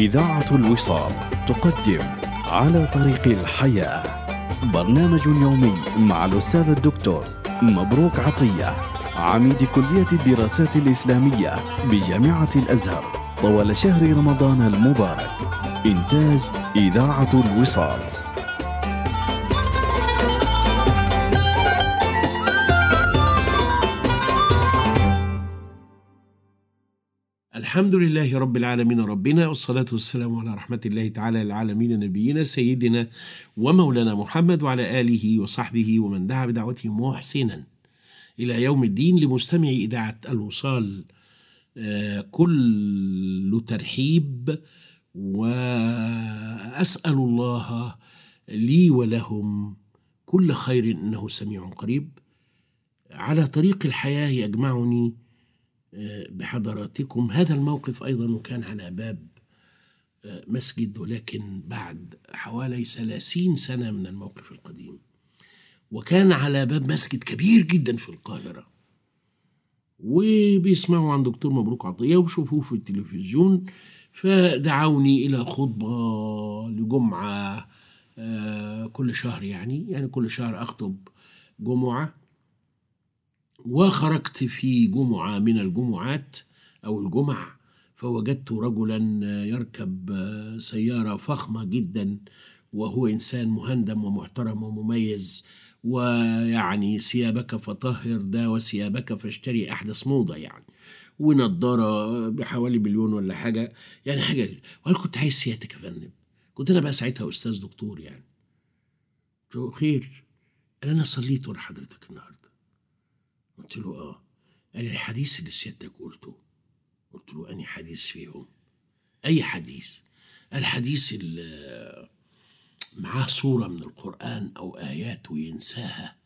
إذاعة الوصال تقدم على طريق الحياة. برنامج يومي مع الأستاذ الدكتور مبروك عطية عميد كلية الدراسات الإسلامية بجامعة الأزهر. طوال شهر رمضان المبارك. إنتاج إذاعة الوصال. الحمد لله رب العالمين ربنا والصلاة والسلام على رحمة الله تعالى العالمين نبينا سيدنا ومولانا محمد وعلى آله وصحبه ومن دعا بدعوته محسنا إلى يوم الدين لمستمع إذاعة الوصال. آه، كل ترحيب وأسأل الله لي ولهم كل خير إنه سميع قريب. على طريق الحياة يجمعني بحضراتكم. هذا الموقف أيضا وكان على باب مسجد ولكن بعد حوالي ثلاثين سنة من الموقف القديم. وكان على باب مسجد كبير جدا في القاهرة. وبيسمعوا عن دكتور مبروك عطية وشوفوه في التلفزيون. فدعوني إلى خطبة لجمعة آه، كل شهر يعني. يعني كل شهر أخطب جمعة. وخرجت في جمعة من الجمعات أو الجمع فوجدت رجلا يركب سيارة فخمة جدا وهو إنسان مهندم ومحترم ومميز ويعني ثيابك فطهر ده وثيابك فاشتري أحدث موضة يعني ونضارة بحوالي مليون ولا حاجة يعني حاجة وأنا كنت عايز سيادتك يا فندم. كنت أنا بقى ساعتها أستاذ دكتور يعني. خير أنا صليت ورا حضرتك النهاردة. قلت له آه. قال لي الحديث اللي سيادتك قلته. قلت له أني حديث فيهم؟ أي حديث؟ الحديث اللي معاه صورة من القرآن أو آيات وينساها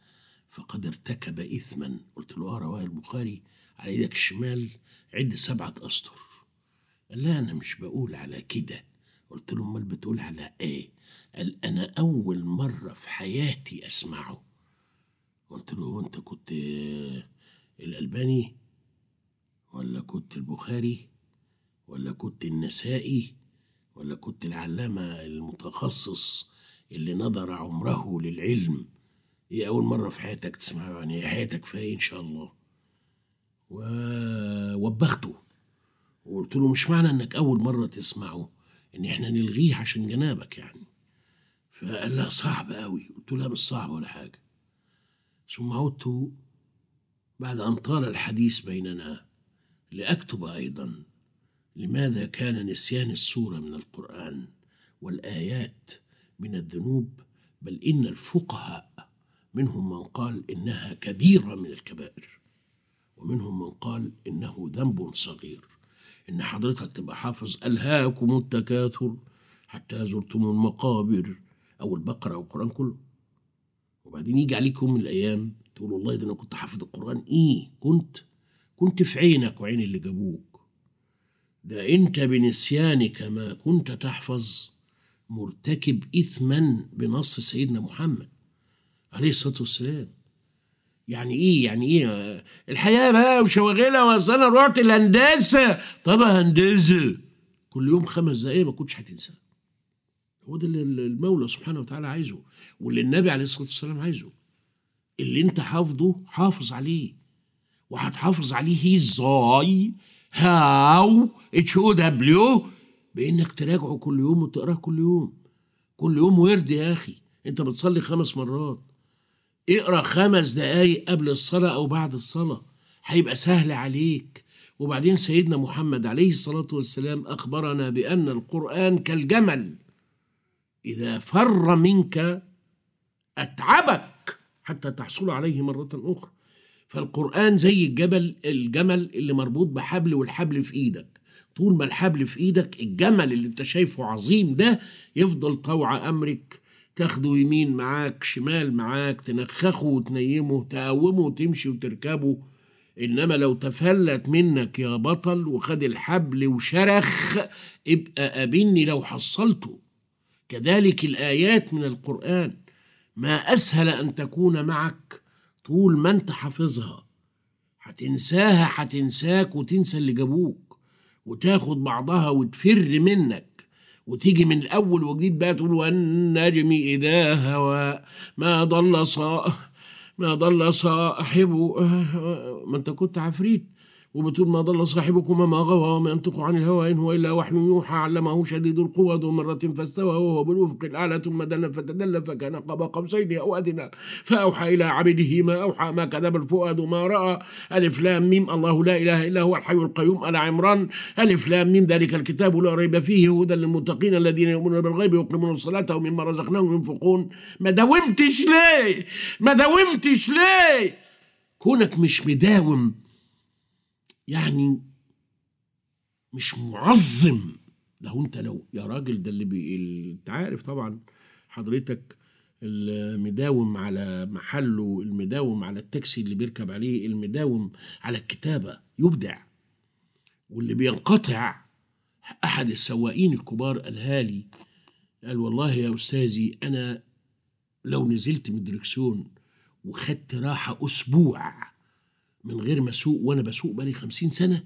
فقد ارتكب اثما. قلت له آه رواه البخاري. على إيدك الشمال عد سبعة أسطر. قال لا أنا مش بقول على كده. قلت له أمال بتقول على إيه؟ قال أنا أول مرة في حياتي أسمعه. قلت له هو أنت كنت الألباني ولا كنت البخاري ولا كنت النسائي ولا كنت العلامة المتخصص اللي نظر عمره للعلم؟ إيه أول مرة في حياتك تسمعه يعني إيه؟ حياتك فيها إيه إن شاء الله؟ ووبخته وقلت له مش معنى إنك أول مرة تسمعه إن إحنا نلغيه عشان جنابك يعني. فقال لا صعب قوي قلت له لا مش صعب ولا حاجة. ثم عدت بعد أن طال الحديث بيننا لأكتب أيضا لماذا كان نسيان السورة من القرآن والآيات من الذنوب بل إن الفقهاء منهم من قال إنها كبيرة من الكبائر ومنهم من قال إنه ذنب صغير. إن حضرتك تبقى حافظ ألهاكم التكاثر حتى زرتم المقابر أو البقرة أو القرآن كله. وبعدين يجي عليك يوم من الأيام تقول والله ده أنا كنت حافظ القرآن. إيه؟ كنت؟ كنت في عينك وعين اللي جابوك. ده أنت بنسيانك ما كنت تحفظ مرتكب اثما بنص سيدنا محمد عليه الصلاة والسلام. يعني إيه؟ يعني إيه؟ الحياة بقى وشواغلها وأصل أنا رحت الهندسة. طب هندسة كل يوم خمس دقايق ما كنتش هتنساه هو ده اللي المولى سبحانه وتعالى عايزه واللي النبي عليه الصلاة والسلام عايزه. اللي انت حافظه حافظ عليه. وهتحافظ عليه إزاي؟ هاو؟ اتش أو دبليو بإنك تراجعه كل يوم وتقراه كل يوم. كل يوم ورد يا أخي. أنت بتصلي خمس مرات. اقرأ خمس دقايق قبل الصلاة أو بعد الصلاة. هيبقى سهل عليك. وبعدين سيدنا محمد عليه الصلاة والسلام أخبرنا بأن القرآن كالجمل. إذا فر منك أتعبك حتى تحصل عليه مرة أخرى. فالقرآن زي الجبل الجمل اللي مربوط بحبل والحبل في إيدك. طول ما الحبل في إيدك الجمل اللي أنت شايفه عظيم ده يفضل طوع أمرك تاخده يمين معاك شمال معاك تنخخه وتنيمه تقومه وتمشي وتركبه. إنما لو تفلت منك يا بطل وخد الحبل وشرخ ابقى قابلني لو حصلته. كذلك الآيات من القرآن. ما أسهل أن تكون معك طول ما أنت حافظها. هتنساها هتنساك وتنسى اللي جابوك. وتاخد بعضها وتفر منك. وتيجي من الأول وجديد بقى تقول والنجم إذا هوى. ما ضل صا ما ضل صاحبه. ما أنت كنت عفريت. وبتقول ما ضل صاحبكم وما غوى وما ينطق عن الهوى إن هو إلا وحي يوحى علمه شديد القوى ذو مرة فاستوى وهو بالافق الأعلى ثم دنا فتدلى فكان قاب قوسين أو أدنى فأوحى إلى عبده ما أوحى ما كذب الفؤاد ما رأى. ألف لام ميم الله لا إله إلا هو الحي القيوم آل عمران. ألف لام ميم ذلك الكتاب لا ريب فيه هدى للمتقين الذين يؤمنون بالغيب ويقيمون الصلاة ومما رزقناهم ينفقون. ما داومتش ليه؟ ما داومتش ليه؟ كونك مش مداوم يعني مش معظم. لو انت لو يا راجل ده اللي بي... انت عارف طبعا حضرتك المداوم على محله المداوم على التاكسي اللي بيركب عليه المداوم على الكتابة يبدع. واللي بينقطع أحد السواقين الكبار قالها لي قال والله يا أستاذي أنا لو نزلت من الدركسيون وخدت راحة أسبوع من غير ما اسوق وأنا بسوق بقالي خمسين سنة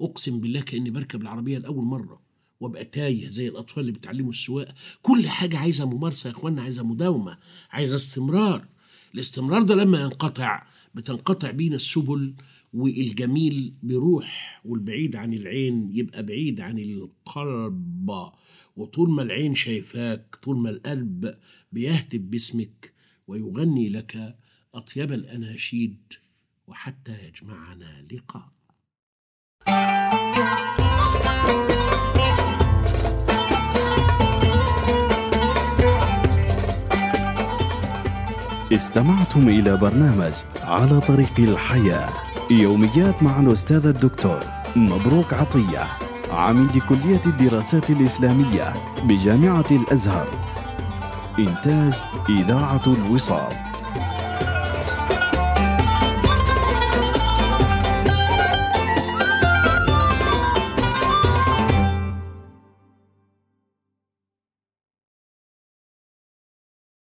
اقسم بالله كأني بركب العربية لأول مرة وابقى تايه زي الأطفال اللي بيتعلموا السواقة. كل حاجة عايزة ممارسة يا اخوانا عايزة مداومة عايزة استمرار. الاستمرار ده لما ينقطع بتنقطع بينا السبل والجميل بيروح والبعيد عن العين يبقى بعيد عن القلب. وطول ما العين شايفاك طول ما القلب بيهتف باسمك ويغني لك أطيب الأناشيد. وحتى يجمعنا لقاء. استمعتم إلى برنامج على طريق الحياة. يوميات مع الأستاذ الدكتور مبروك عطية عميد كلية الدراسات الإسلامية بجامعة الأزهر. إنتاج إذاعة الوصال.